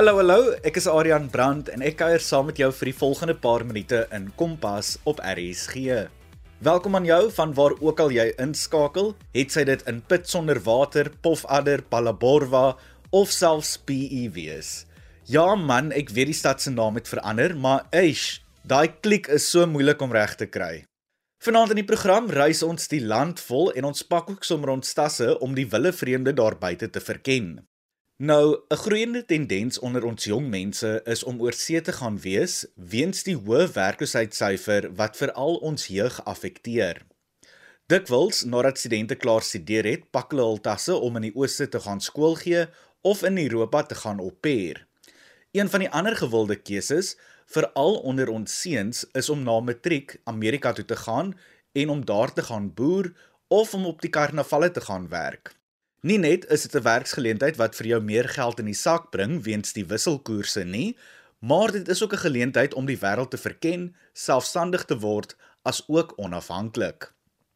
Hallo hallo, ek is Adrian Brandt en ek kuier saam met jou vir die volgende paar minute in Kompas op RSG. Welkom aan jou van waar ook al jy inskakel, het sy dit in put sonder water, pofadder, palaborwa of selfs PE wees. Ja man, ek weet die stad se naam het verander, maar eish, daai klik is so moeilik om reg te kry. Vanaand in die program reis ons die land vol en ons pak ook sommer ons tasse om die wille vreemde daar buite te verken. Nou, 'n groeiende tendens onder ons jong mense is om oor see te gaan wees weens die hoë werkloosheidsyfer wat veral ons jeug affekteer. Dikwels, nadat studente klaar studeer het, pak hulle hul tasse om in die ooste te gaan skool gee of in Europa te gaan pair. Een van die ander gewilde keuses, veral onder ons seuns, is om na matriek Amerika toe te gaan en om daar te gaan boer of om op die karnavalle te gaan werk. Nie net is dit 'n werksgeleentheid wat vir jou meer geld in die sak bring weens die wisselkoerse nie, maar dit is ook 'n geleentheid om die wêreld te verken, selfstandig te word as ook onafhanklik.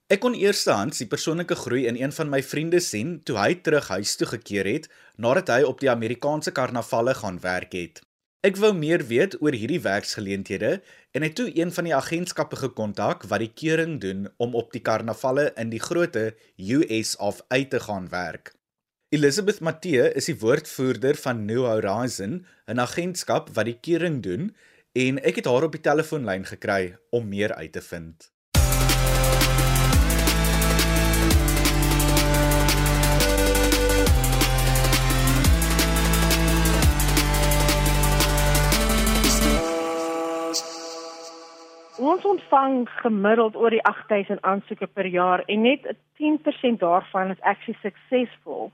Ek kon eerstehands die persoonlike groei in een van my vriende sien toe hy terug huis toe gekeer het nadat hy op die Amerikaanse karnavalle gaan werk het. Ek wou meer weet oor hierdie werksgeleenthede en het toe een van die agentskappe gekontak wat die keuring doen om op die karnavalle in die groote US of uit te gaan werk. Elizabeth Matthee is die woordvoerder van New Horizon, 'n agentskap wat die keuring doen en ek het haar op die telefoonlyn gekry om meer uit te vind. Ons ontvang gemiddeld oor die 8000 aansoeke per jaar en net 10% daarvan is actually suksesvol.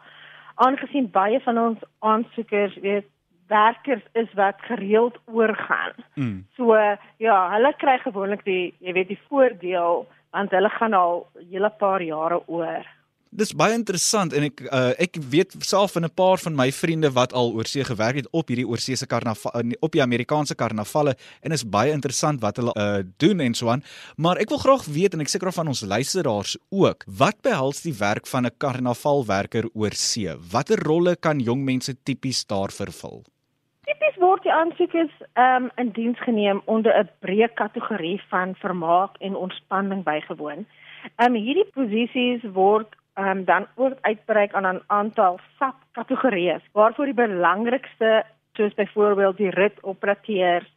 Aangesien baie van ons aansoekers weet werkers is wat gereeld oorgaan. Mm. So ja, hulle kry gewoonlik die jy weet die voordeel want hulle gaan al 'n hele paar jare oor. Dis baie interessant en ek uh, ek weet self van 'n paar van my vriende wat al oorsee gewerk het op hierdie oorseese karnaval eh, op die Amerikaanse karnavalle en is baie interessant wat hulle uh, doen en so aan. Maar ek wil graag weet en ek seker van ons luisteraars ook, wat behels die werk van 'n karnavalwerker oorsee? Watter rolle kan jong mense tipies daar vervul? Tipies word die aansoekers um, in diens geneem onder 'n breë kategorie van vermaak en ontspanning bygewoon. Um, hierdie posisies word um, dan ook uitbrei aan 'n aantal subkategorieë waarvoor die belangrikste soos byvoorbeeld die ritoperateurs,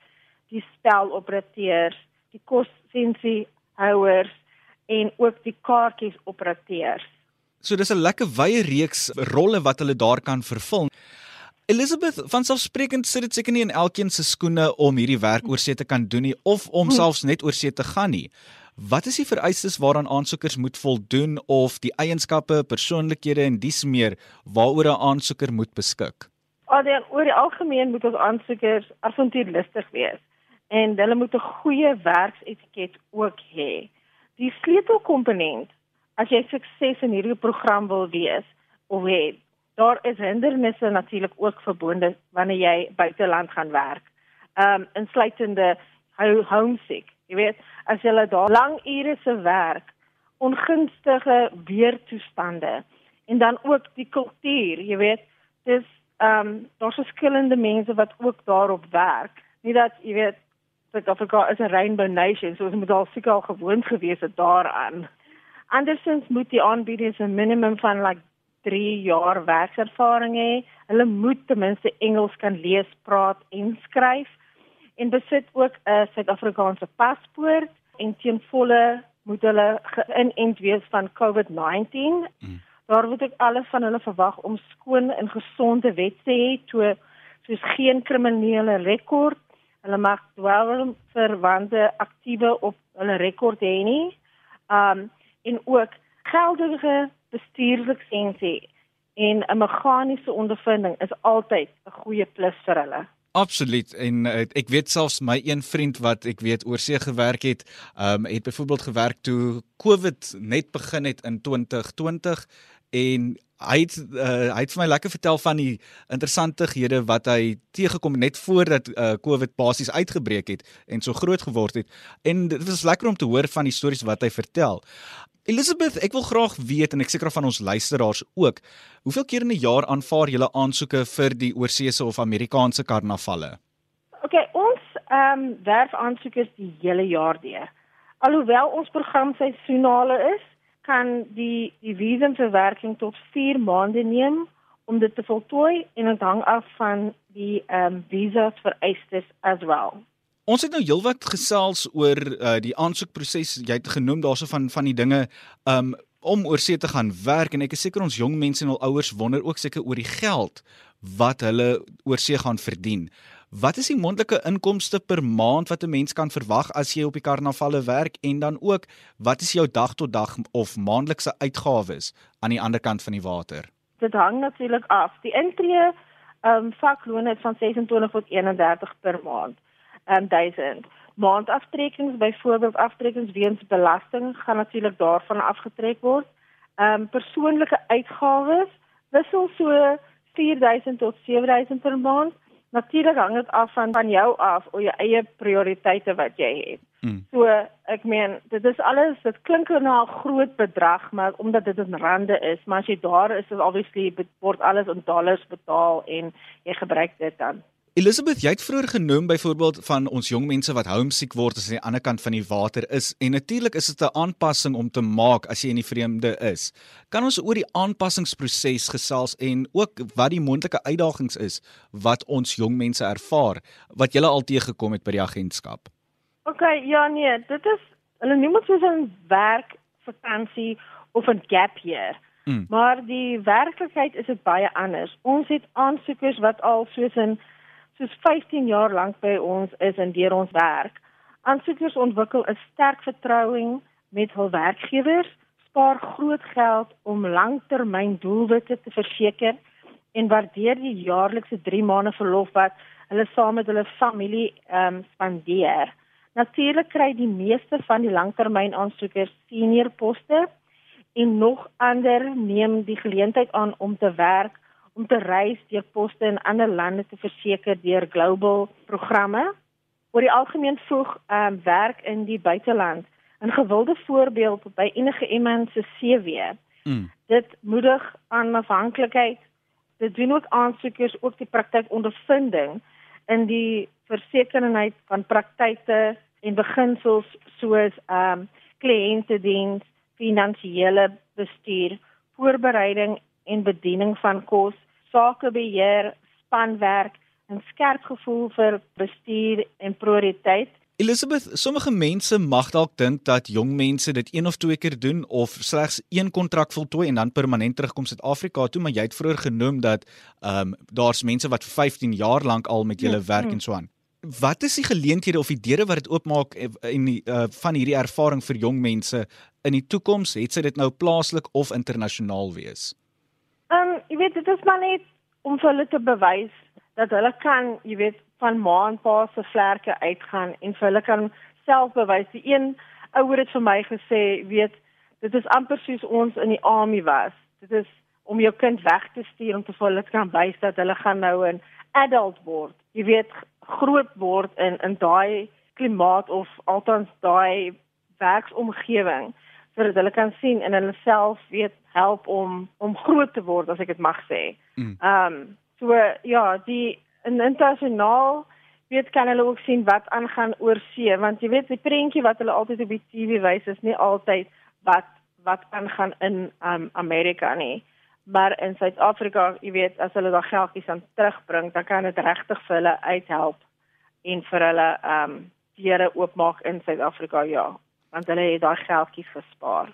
die speloperateurs, die kossensie houers en ook die kaartjiesoperateurs. So dis 'n lekker wye reeks rolle wat hulle daar kan vervul. Elizabeth, van selfsprekend sit dit seker nie in elkeen se skoene om hierdie werk oorsee te kan doen nie of om hm. selfs net oorsee te gaan nie. Wat is die vereistes waaraan aansoekers moet voldoen of die eienskappe, persoonlikhede en dies meer waaroor 'n aansoeker moet beskik? Alhoewel oor die algemeen moet ons aansoekers avontuurlustig wees en hulle moet 'n goeie werksetiket ook hê. Die sleutelkomponent as jy sukses in hierdie program wil wees of hê, daar is hindernisse natuurlik ook verbonde wanneer jy buiteland gaan werk. Ehm um, insluitende homesick Jy weet, as jy daar lang ure se werk, ongunstige weertoestande en dan ook die kultuur, jy weet, dis ehm um, daar's verskillende mense wat ook daarop werk. Nie dat jy weet Suid-Afrika is 'n rainbow nation, so ons moet al seker al gewoond gewees het daaraan. Andersins moet die aanbieders 'n minimum van like 3 jaar werkservaring hê. Hulle moet ten minste Engels kan lees, praat en skryf en besit ook 'n Suid-Afrikaanse paspoort en teen volle moet hulle geïnent wees van COVID-19. Mm. Daar word ook alles van hulle verwag om skoon en gesonde wette te hê, toe soos geen kriminele rekord. Hulle mag wel verwante aktiewe op hulle rekord hê nie. Um en ook geldige bestuurslisensie en 'n meganiese ondervinding is altyd 'n goeie plus vir hulle. Absoluut. En uh, ek weet selfs my een vriend wat ek weet oorsee gewerk het, um, het byvoorbeeld gewerk toe COVID net begin het in 2020 en hy het uh, hy het vir my lekker vertel van die interessanthede wat hy teëgekom net voordat uh, COVID basies uitgebreek het en so groot geword het. En dit was lekker om te hoor van die stories wat hy vertel. Elizabeth, ek wil graag weet en ek seker van ons luisteraars ook, hoeveel keer in 'n jaar aanvaar julle aansoeke vir die oorseese of Amerikaanse karnavalle? OK, ons ehm um, werf aansoekers die hele jaar deur. Alhoewel ons program seisonale is, kan die die visumverwerking tot 4 maande neem om dit te voltooi en dit hang af van die ehm um, visas vereistes as well. Ons het nou heelwat gesels oor uh, die aansoekproses. Jy het genoem daarso van van die dinge um om oor see te gaan werk en ek is seker ons jong mense en hul ouers wonder ook seker oor die geld wat hulle oor see gaan verdien. Wat is die moontlike inkomste per maand wat 'n mens kan verwag as jy op die karnavalle werk en dan ook wat is jou dag tot dag of maandelikse uitgawes aan die ander kant van die water? Dit hang natuurlik af. Die intree um vakloon is van 26 tot 31 per maand um, 1000. Maandaftrekkings byvoorbeeld aftrekkings weens belasting gaan natuurlik daarvan afgetrek word. Ehm um, persoonlike uitgawes wissel so 4000 tot 7000 per maand. Natuurlik hang dit af van van jou af of jou eie prioriteite wat jy het. Hmm. So ek meen dit is alles dit klink na 'n groot bedrag maar omdat dit in rande is, maar as jy daar is, is obviously word alles in dollars betaal en jy gebruik dit dan. Elizabeth, jy het vroeër genoem byvoorbeeld van ons jong mense wat homesick word as aan die ander kant van die water is en natuurlik is dit 'n aanpassing om te maak as jy in die vreemde is. Kan ons oor die aanpassingsproses gesels en ook wat die moontlike uitdagings is wat ons jong mense ervaar wat julle al teëgekom het by die agentskap? OK, ja nee, dit is hulle noem dit soos 'n werk vakansie of 'n gap year. Mm. Maar die werklikheid is dit baie anders. Ons het aansoekers wat al soos 'n soos 15 jaar lank by ons is en deur ons werk. Aansoekers ontwikkel 'n sterk vertroue met hul werkgewers, spaar groot geld om langtermyn doelwitte te verseker en waardeer die jaarlikse 3 maande verlof wat hulle saam met hulle familie ehm um, spandeer. Natuurlik kry die meeste van die langtermyn aansoekers senior poste en nog ander neem die geleentheid aan om te werk om te reis deur poste in ander lande te verseker deur global programme. Oor die algemeen voeg ehm um, werk in die buiteland 'n gewilde voorbeeld by enige iemand se CV. Mm. Dit moedig aan afhanklikheid. Dit doen ook aansoekers ook die praktyk ondervinding in die versekeringheid van praktyke en beginsels soos ehm um, kliëntediens, finansiële bestuur, voorbereiding en bediening van kos, sakebeheer, spanwerk en skerp gevoel vir bestuur en prioriteit. Elizabeth, sommige mense mag dalk dink dat jong mense dit een of twee keer doen of slegs een kontrak voltooi en dan permanent terugkom Suid-Afrika toe, maar jy het vroeër genoem dat ehm um, daar's mense wat vir 15 jaar lank al met julle ja, werk en so aan. Wat is die geleenthede of die deure wat dit oopmaak in die uh, van hierdie ervaring vir jong mense in die toekoms? Het sy dit nou plaaslik of internasionaal wees? Ehm um, jy weet dit is maar net om vir hulle te bewys dat hulle kan, jy weet, van maanpa se vlerke uitgaan en vir hulle kan self bewys. Die een ouer het vir my gesê, weet, dit is amper soos ons in die army was. Dit is om jou kind weg te stuur om te vir hulle kan wys dat hulle gaan nou 'n adult word. Jy weet, groot word in in daai klimaat of althans daai werksomgewing sodat hulle kan sien en hulle self weet help om om groot te word as ek dit mag sê. Mm. Ehm um, so ja, die in internasionaal weet kan hulle ook sien wat aangaan oor see want jy weet die prentjie wat hulle altyd op die TV wys is nie altyd wat wat aangaan in um, Amerika nie. Maar in Suid-Afrika, jy weet, as hulle daai geldjies aan terugbring, dan kan dit regtig vir hulle uithelp en vir hulle ehm um, deure oopmaak in Suid-Afrika ja want hulle het daai geldjies gespaar.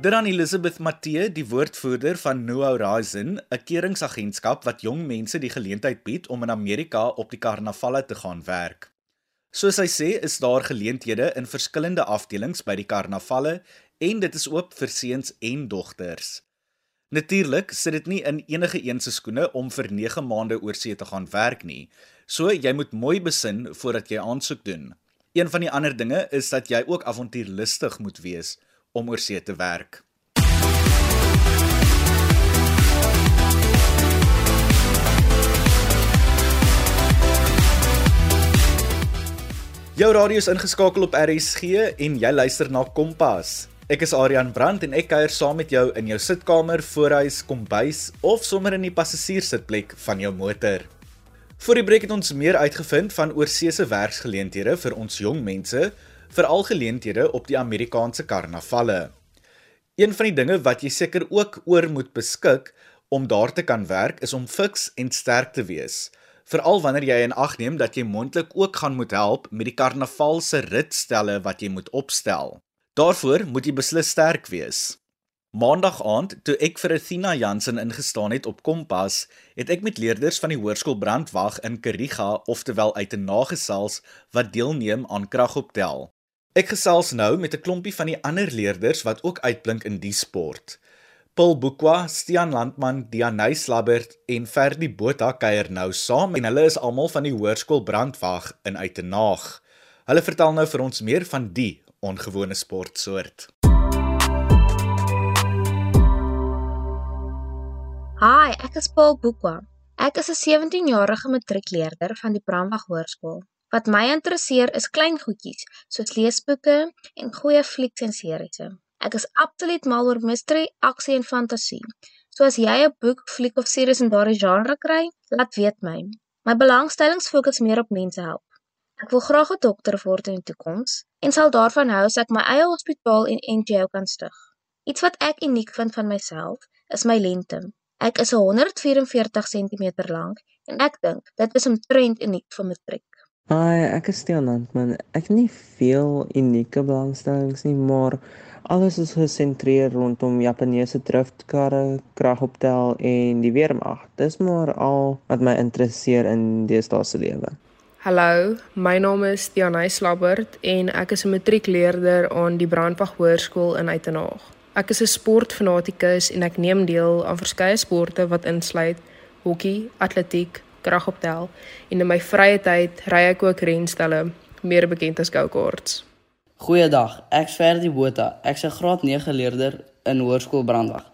Dan Elizabeth Matthee, die woordvoerder van New Horizon, 'n keringagentskap wat jong mense die geleentheid bied om in Amerika op die karnavalle te gaan werk. Soos hy sê, is daar geleenthede in verskillende afdelings by die karnavalle en dit is oop vir seuns en dogters. Natuurlik sit dit nie in enige een se skoene om vir 9 maande oor see te gaan werk nie. So jy moet mooi besin voordat jy aansoek doen. Een van die ander dinge is dat jy ook avontuurlustig moet wees om oorsee te werk. Jou radio is ingeskakel op RSG en jy luister na Kompas. Ek is Adrian Brandt en ek kuier saam met jou in jou sitkamer, voorhuis, kombuis of sommer in die passasiersitplek van jou motor. Voor die breek het ons meer uitgevind van oorseese werksgeleenthede vir ons jong mense, veral geleenthede op die Amerikaanse karnavalle. Een van die dinge wat jy seker ook oor moet beskik om daar te kan werk is om fiks en sterk te wees veral wanneer jy in ag neem dat jy mondelik ook gaan moet help met die karnaval se ritstelle wat jy moet opstel. Daarvoor moet jy beslis sterk wees. Maandag aand, toe ek vir Athena Jansen ingestaan het op Kompas, het ek met leerders van die Hoërskool Brandwag in Kariga, oftewel uit 'n nagesels wat deelneem aan kragoptel. Ek gesels nou met 'n klompie van die ander leerders wat ook uitblink in die sport. Paul Bukwa, Stian Landman, Dianay Slabbert en Ferdi Botha kuier nou saam en hulle is almal van die Hoërskool Brandwag in Uitenaag. Hulle vertel nou vir ons meer van die ongewone sportsoort. Hi, ek is Paul Bukwa. Ek is 'n 17-jarige matriekleerder van die Brandwag Hoërskool. Wat my interesseer is klein goedjies soos leesboeke en goeie flieks en series. Ek is absoluut mal oor mystery, aksie en fantasie. So as jy 'n boek, fliek of series in daardie genre kry, laat weet my. My belangstellings fokus meer op mense help. Ek wil graag 'n dokter word in die toekoms en sal daarvan hou as ek my eie hospitaal en NGO kan stig. Iets wat ek uniek vind van myself is my lengte. Ek is 144 cm lank en ek dink dit is omtrent uniek vir matriek. Hi, ek is Stean Landman. Ek het nie veel unieke belangstellings nie, maar alles is gesentreer rondom Japaneese driftkarre, kragoptel en die weermag. Dis maar al wat my interesseer in deesdae se lewe. Hallo, my naam is Tianay Slabbert en ek is 'n matriekleerder aan die Brandwag Hoërskool in Uitenaag. Ek is 'n sportfanatikus en ek neem deel aan verskeie sporte wat insluit hokkie, atletiek, kragoptel en in my vrye tyd ry ek ook renstelle, meer bekend as go-karts. Goeiedag, ek's Ferdi Botha. Ek's 'n graad 9 leerder in Hoërskool Brandwag.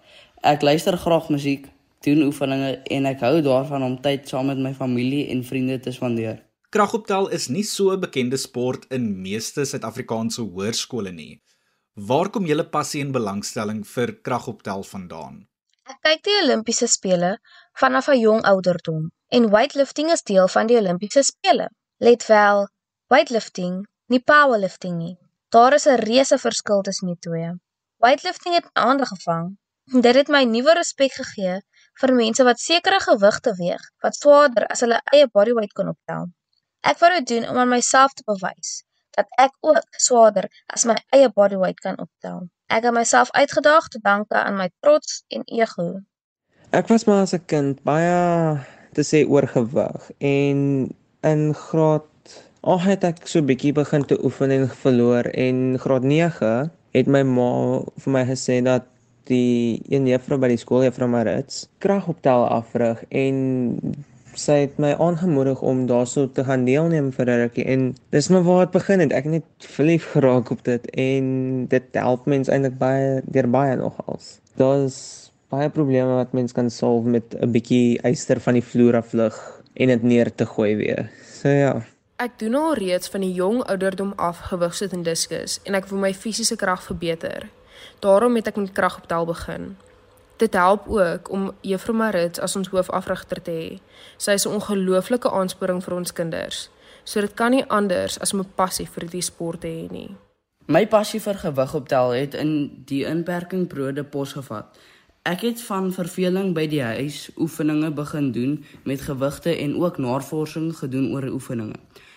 Ek luister graag musiek, doen oefeninge en ek hou daarvan om tyd saam met my familie en vriende te spandeer. Kragoptel is nie so 'n bekende sport in meeste Suid-Afrikaanse hoërskole nie. Waar kom julle passie en belangstelling vir kragoptel vandaan? Ek kyk die Olimpiese spele vanaf 'n jong ouderdom en weightlifting is deel van die Olimpiese spele. Let wel, weightlifting, nie powerlifting nie. Daar is 'n reuse verskil tussen die twee. Weightlifting het my aandag gevang. Dit het my nuwe respek gegee vir mense wat sekere gewigte weeg wat swaarder as hulle eie body weight kan optel. Ek wou dit doen om aan myself te bewys dat ek ook swaarder as my eie body weight kan optel. Ek het myself uitgedaag te danke aan my trots en ego. Ek was maar as 'n kind baie te sê oorgewig en in graad Al het ek so bietjie begin te oefen en verloor en graad 9 het my ma vir my gesê dat die een juffrou by die skool juffrou Marits kragoptel afrig en sy het my aangemoedig om daarso te gaan deelneem vir 'n rukkie. En dis maar waar dit begin het. Ek het verlief geraak op dit en dit help mens eintlik baie deur baie nogals. Daar's baie probleme wat mens kan solf met 'n bietjie yster van die vloer af lig en dit neer te gooi weer. So ja. Ek doen al reeds van die jong ouderdom af gewigsit en diskus en ek wil my fisiese krag verbeter. Daarom het ek met kragoptel begin. Dit help ook om Juffrou Marits as ons hoofafrigter te hê. Sy is 'n ongelooflike aansporing vir ons kinders. So dit kan nie anders as om 'n passie vir die sport te hê nie. My passie vir gewigoptel het in die inperking brode posgevat. Ek het van verveling by die huis oefeninge begin doen met gewigte en ook navorsing gedoen oor oefeninge.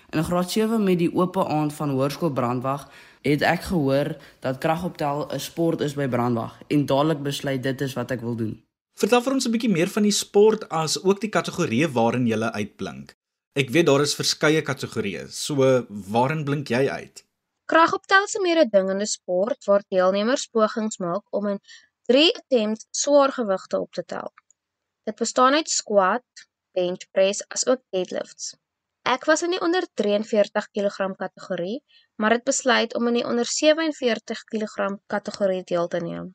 In graad 7 met die oop aand van Hoërskool Brandwag het ek gehoor dat kragoptel 'n sport is by Brandwag en dadelik besluit dit is wat ek wil doen. Vertel vir ons 'n bietjie meer van die sport as ook die kategorieë waarin jy uitblink. Ek weet daar is verskeie kategorieë, so waarin blink jy uit? Kragoptel is 'n meer 'n dingende sport waar deelnemers pogings maak om in 3 attempts swaar gewigte op te tel. Dit bestaan uit squat, bench press asook deadlifts. Ek was in die onder 43 kg kategorie, maar het besluit om in die onder 47 kg kategorie deel te neem.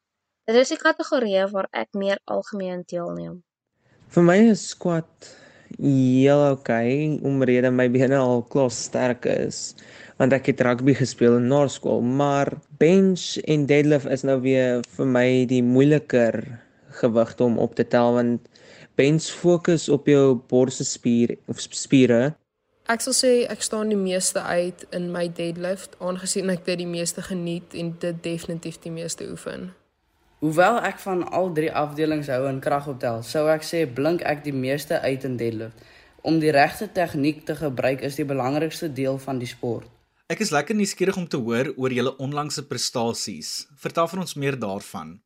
Dit is die kategorie waar ek meer algemeen deelneem. Vir my is squat heel okay omrede my bene al klaar sterk is. want ek het rugby gespeel in naskool, maar bench en deadlift is nou weer vir my die moeiliker gewigte om op te tel want bench fokus op jou borsespier of spiere. Ek sal sê ek staan die meeste uit in my deadlift aangesien ek dit die meeste geniet en dit definitief die meeste oefen. Hoewel ek van al drie afdelings hou in kragoptel, sou ek sê blink ek die meeste uit in deadlift. Om die regte tegniek te gebruik is die belangrikste deel van die sport. Ek is lekker nuuskierig om te hoor oor julle onlangse prestasies. Vertel vir ons meer daarvan.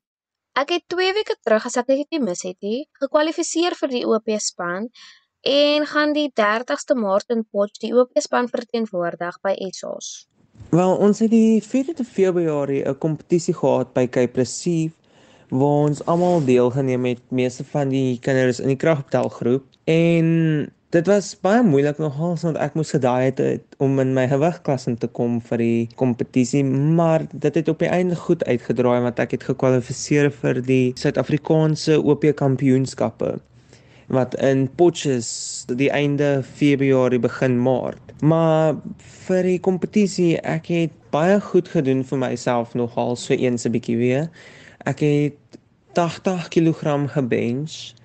Ek het 2 weke terug as ek dit nie mis het nie, gekwalifiseer vir die OP span en gaan die 30ste Maart in Potch die OP span verteenwoordig by SA's. Wel, ons het die 4de Februarie 'n kompetisie gehad by Cape Recife waar ons almal deelgeneem het, meeste van die kinders in die kragoptelgroep en Dit was baie moeilik nogal want ek moes gedaai het, het om in my gewigklas in te kom vir die kompetisie, maar dit het op die einde goed uitgedraai want ek het gekwalifiseer vir die Suid-Afrikaanse OP kampioenskappe wat in Potches die einde Februarie begin Maart. Maar vir die kompetisie, ek het baie goed gedoen vir myself nogal so eens 'n bietjie weer. Ek het 80 kg gebench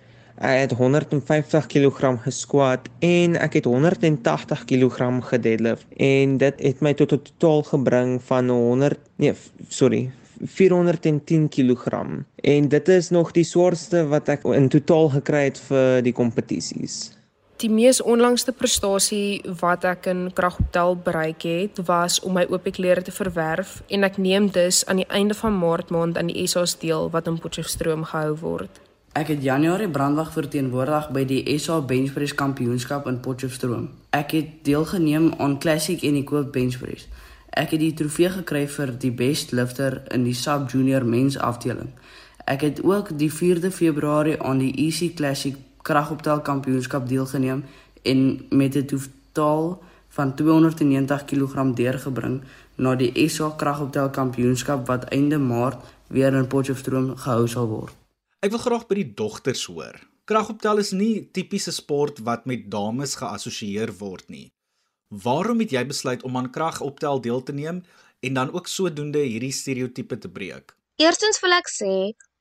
Ek het 150 kg gesquat en ek het 180 kg gedeadlift en dit het my tot 'n totaal gebring van 100 nee sorry 410 kg en dit is nog die swaarste wat ek in totaal gekry het vir die kompetisies. Die mees onlangste prestasie wat ek in kragoptel bereik het, was om my oop klere te verwerf en ek neem dus aan die einde van Maart maand aan die SA steel wat in Potchefstroom gehou word. Ek het Januarie brandwag verteenwoordig by die SA Benchpress Kampioenskap in Potchefstroom. Ek het deelgeneem aan Classic en die Koop Benchpress. Ek het die trofee gekry vir die best lifter in die sub junior mens afdeling. Ek het ook die 4de Februarie aan die EC Classic kragoptel kampioenskap deelgeneem en met 'n totaal van 290 kg deurgebring na die SA kragoptel kampioenskap wat einde Maart weer in Potchefstroom gehou sal word. Ek wil graag by die dogters hoor. Kragoptel is nie tipiese sport wat met dames geassosieer word nie. Waarom het jy besluit om aan kragoptel deel te neem en dan ook sodoende hierdie stereotipe te breek? Eerstens wil ek sê,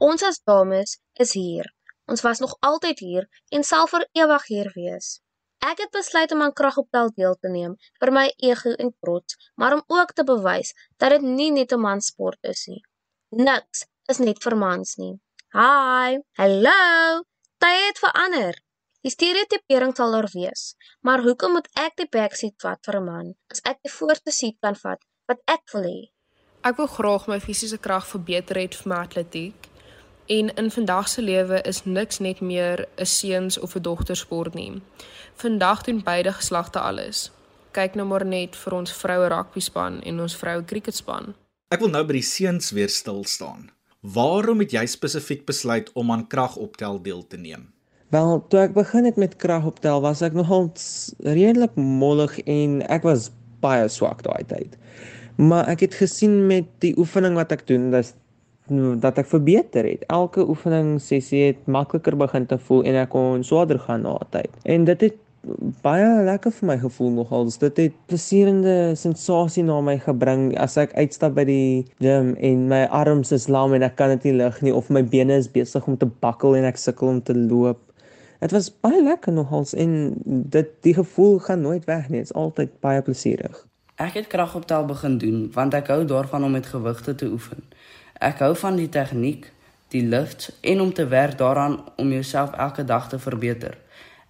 ons as dames is hier. Ons was nog altyd hier en sal vir ewig hier wees. Ek het besluit om aan kragoptel deel te neem vir my ego en trots, maar om ook te bewys dat dit nie net 'n mansport is nie. Niks is net vir mans nie. Hi, hallo. Tye het verander. Die stereotipering sal daar wees. Maar hoekom moet ek die backseat vat vir 'n man as ek die voorste seat kan vat wat ek wil hê? Ek wil graag my fisiese krag verbeter het vir my atletiek. En in vandag se lewe is niks net meer 'n seuns of 'n dogter sport nie. Vandag doen beide geslagte alles. Kyk nou maar net vir ons vroue rugby span en ons vroue cricketspan. Ek wil nou by die seuns weer stil staan. Waarom het jy spesifiek besluit om aan kragoptel deel te neem? Wel, toe ek begin het met kragoptel, was ek nogal redelik mollig en ek was baie swak daai tyd. Maar ek het gesien met die oefening wat ek doen, dat dat ek verbeter het. Elke oefening sessie het makliker begin te voel en ek kon swaarder gaan na tyd. En dit het baie lekker vir my gevoel nogal. Dit het plesierende sensasie na my gebring as ek uitstap by die gym en my arms is lam en ek kan dit nie lig nie of my bene is besig om te bakkel en ek sukkel om te loop. Dit was baie lekker nogals en dit die gevoel gaan nooit weg nie. Dit is altyd baie plesierig. Ek het kragoptel begin doen want ek hou daarvan om met gewigte te oefen. Ek hou van die tegniek, die lifts en om te werk daaraan om jouself elke dag te verbeter.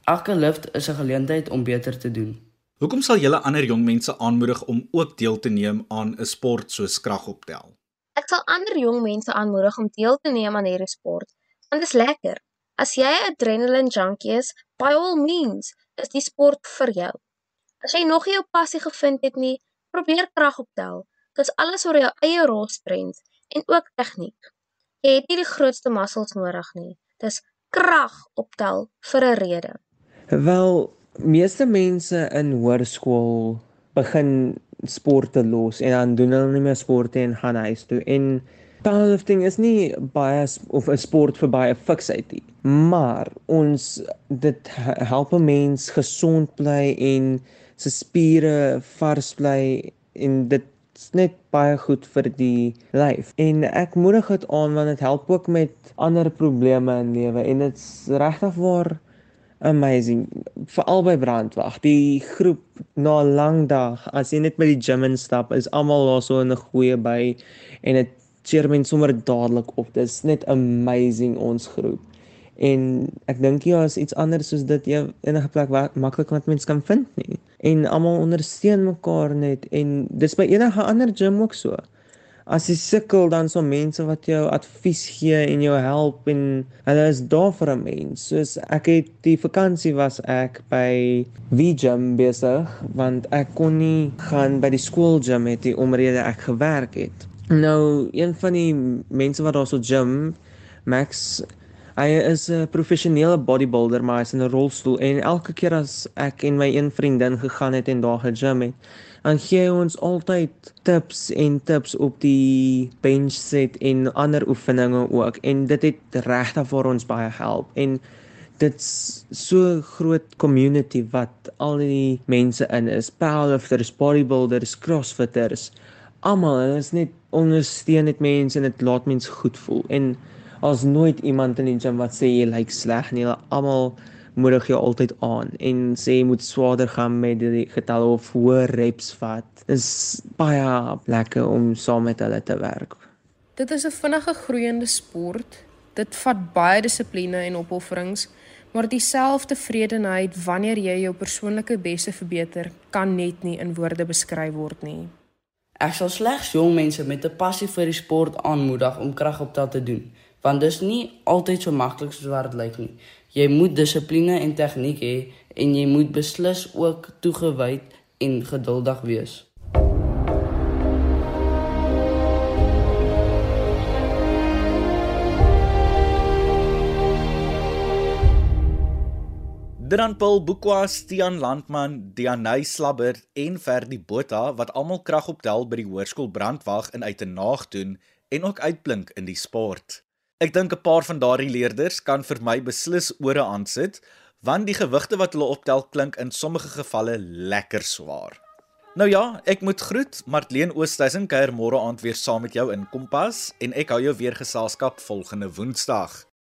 Elke lift is 'n geleentheid om beter te doen. Hoekom sal julle ander jong mense aanmoedig om ook deel te neem aan 'n sport soos kragoptel? Ek sal ander jong mense aanmoedig om deel te neem aan hierdie sport, want dit is lekker. As jy 'n adrenaline junkie is, by all means, is die sport vir jou. As jy nog nie jou passie gevind het nie, probeer kragoptel. Dit is alles oor jou eie raw strength en ook tegniek. Jy het nie die grootste muscles nodig nie. Dis krag optel vir 'n rede. Wel, meeste mense in hoërskool begin sporte los en dan doen hulle nie meer sporte en gaan huis toe. En powerlifting is nie baie of 'n sport vir baie fiksheid nie. Maar ons dit help 'n mens gesond bly en sy spiere vars bly en dit is net baie goed vir die lyf. En ek moedig dit aan want dit help ook met ander probleme in lewe en dit's regtig waar amazing veral by brandwag die groep na 'n lang dag as jy net met die gym instap is almal daar so in 'n goeie by en dit cheer mense sommer dadelik op dis net amazing ons groep en ek dink ja is iets anders soos dit jy enige plek maklik wat mense kan vind nie en almal ondersteun mekaar net en dis by enige ander gym ook so as jy sukkel dan so mense wat jou advies gee en jou help en hulle is daar vir 'n mens. Soos ek het die vakansie was ek by V-gym besig want ek kon nie gaan by die skool gym het die omrede ek gewerk het. Nou een van die mense wat daar so gym Max Hy is 'n professionele bodybuilder maar hy is in 'n rolstoel. En elke keer as ek en my een vriendin gegaan het en daar gegym het, dan gee hy ons altyd tips en tips op die bench set en ander oefeninge ook. En dit het regtig vir ons baie help en dit's so groot community wat al die mense in is. Powerlifters bodybuilders crossfitters almal is net ondersteun dit mense en dit laat mense goed voel en as nooit iemand in die gym wat sê jy lyk sleg nie hulle almal moedig jou altyd aan en sê jy moet swaarder gaan met die getalle of hoër reps vat. Dit is baie lekker om saam met hulle te werk. Dit is 'n vinnige groeiende sport. Dit vat baie dissipline en opofferings, maar dieselfde vredenheid wanneer jy jou persoonlike beste verbeter, kan net nie in woorde beskryf word nie. Ek sal slegs jong mense met 'n passie vir die sport aanmoedig om kragoptel te doen, want dit is nie altyd so maklik soos wat dit lyk nie. Jy moet dissipline en tegniek hê en jy moet beslis ook toegewyd en geduldig wees. Dan Paul Bukwa, Stian Landman, Dianay Slabber en Ferdi Botha wat almal kragoptel by die hoërskool Brandwag in Uitenaag doen en ook uitblink in die sport. Ek dink 'n paar van daardie leerders kan vir my beslis ore aansit, want die gewigte wat hulle optel klink in sommige gevalle lekker swaar. Nou ja, ek moet groet, Martleen Oosthuizen kuier môre aand weer saam met jou in Kompas en ek hou jou weer geselskap volgende Woensdag.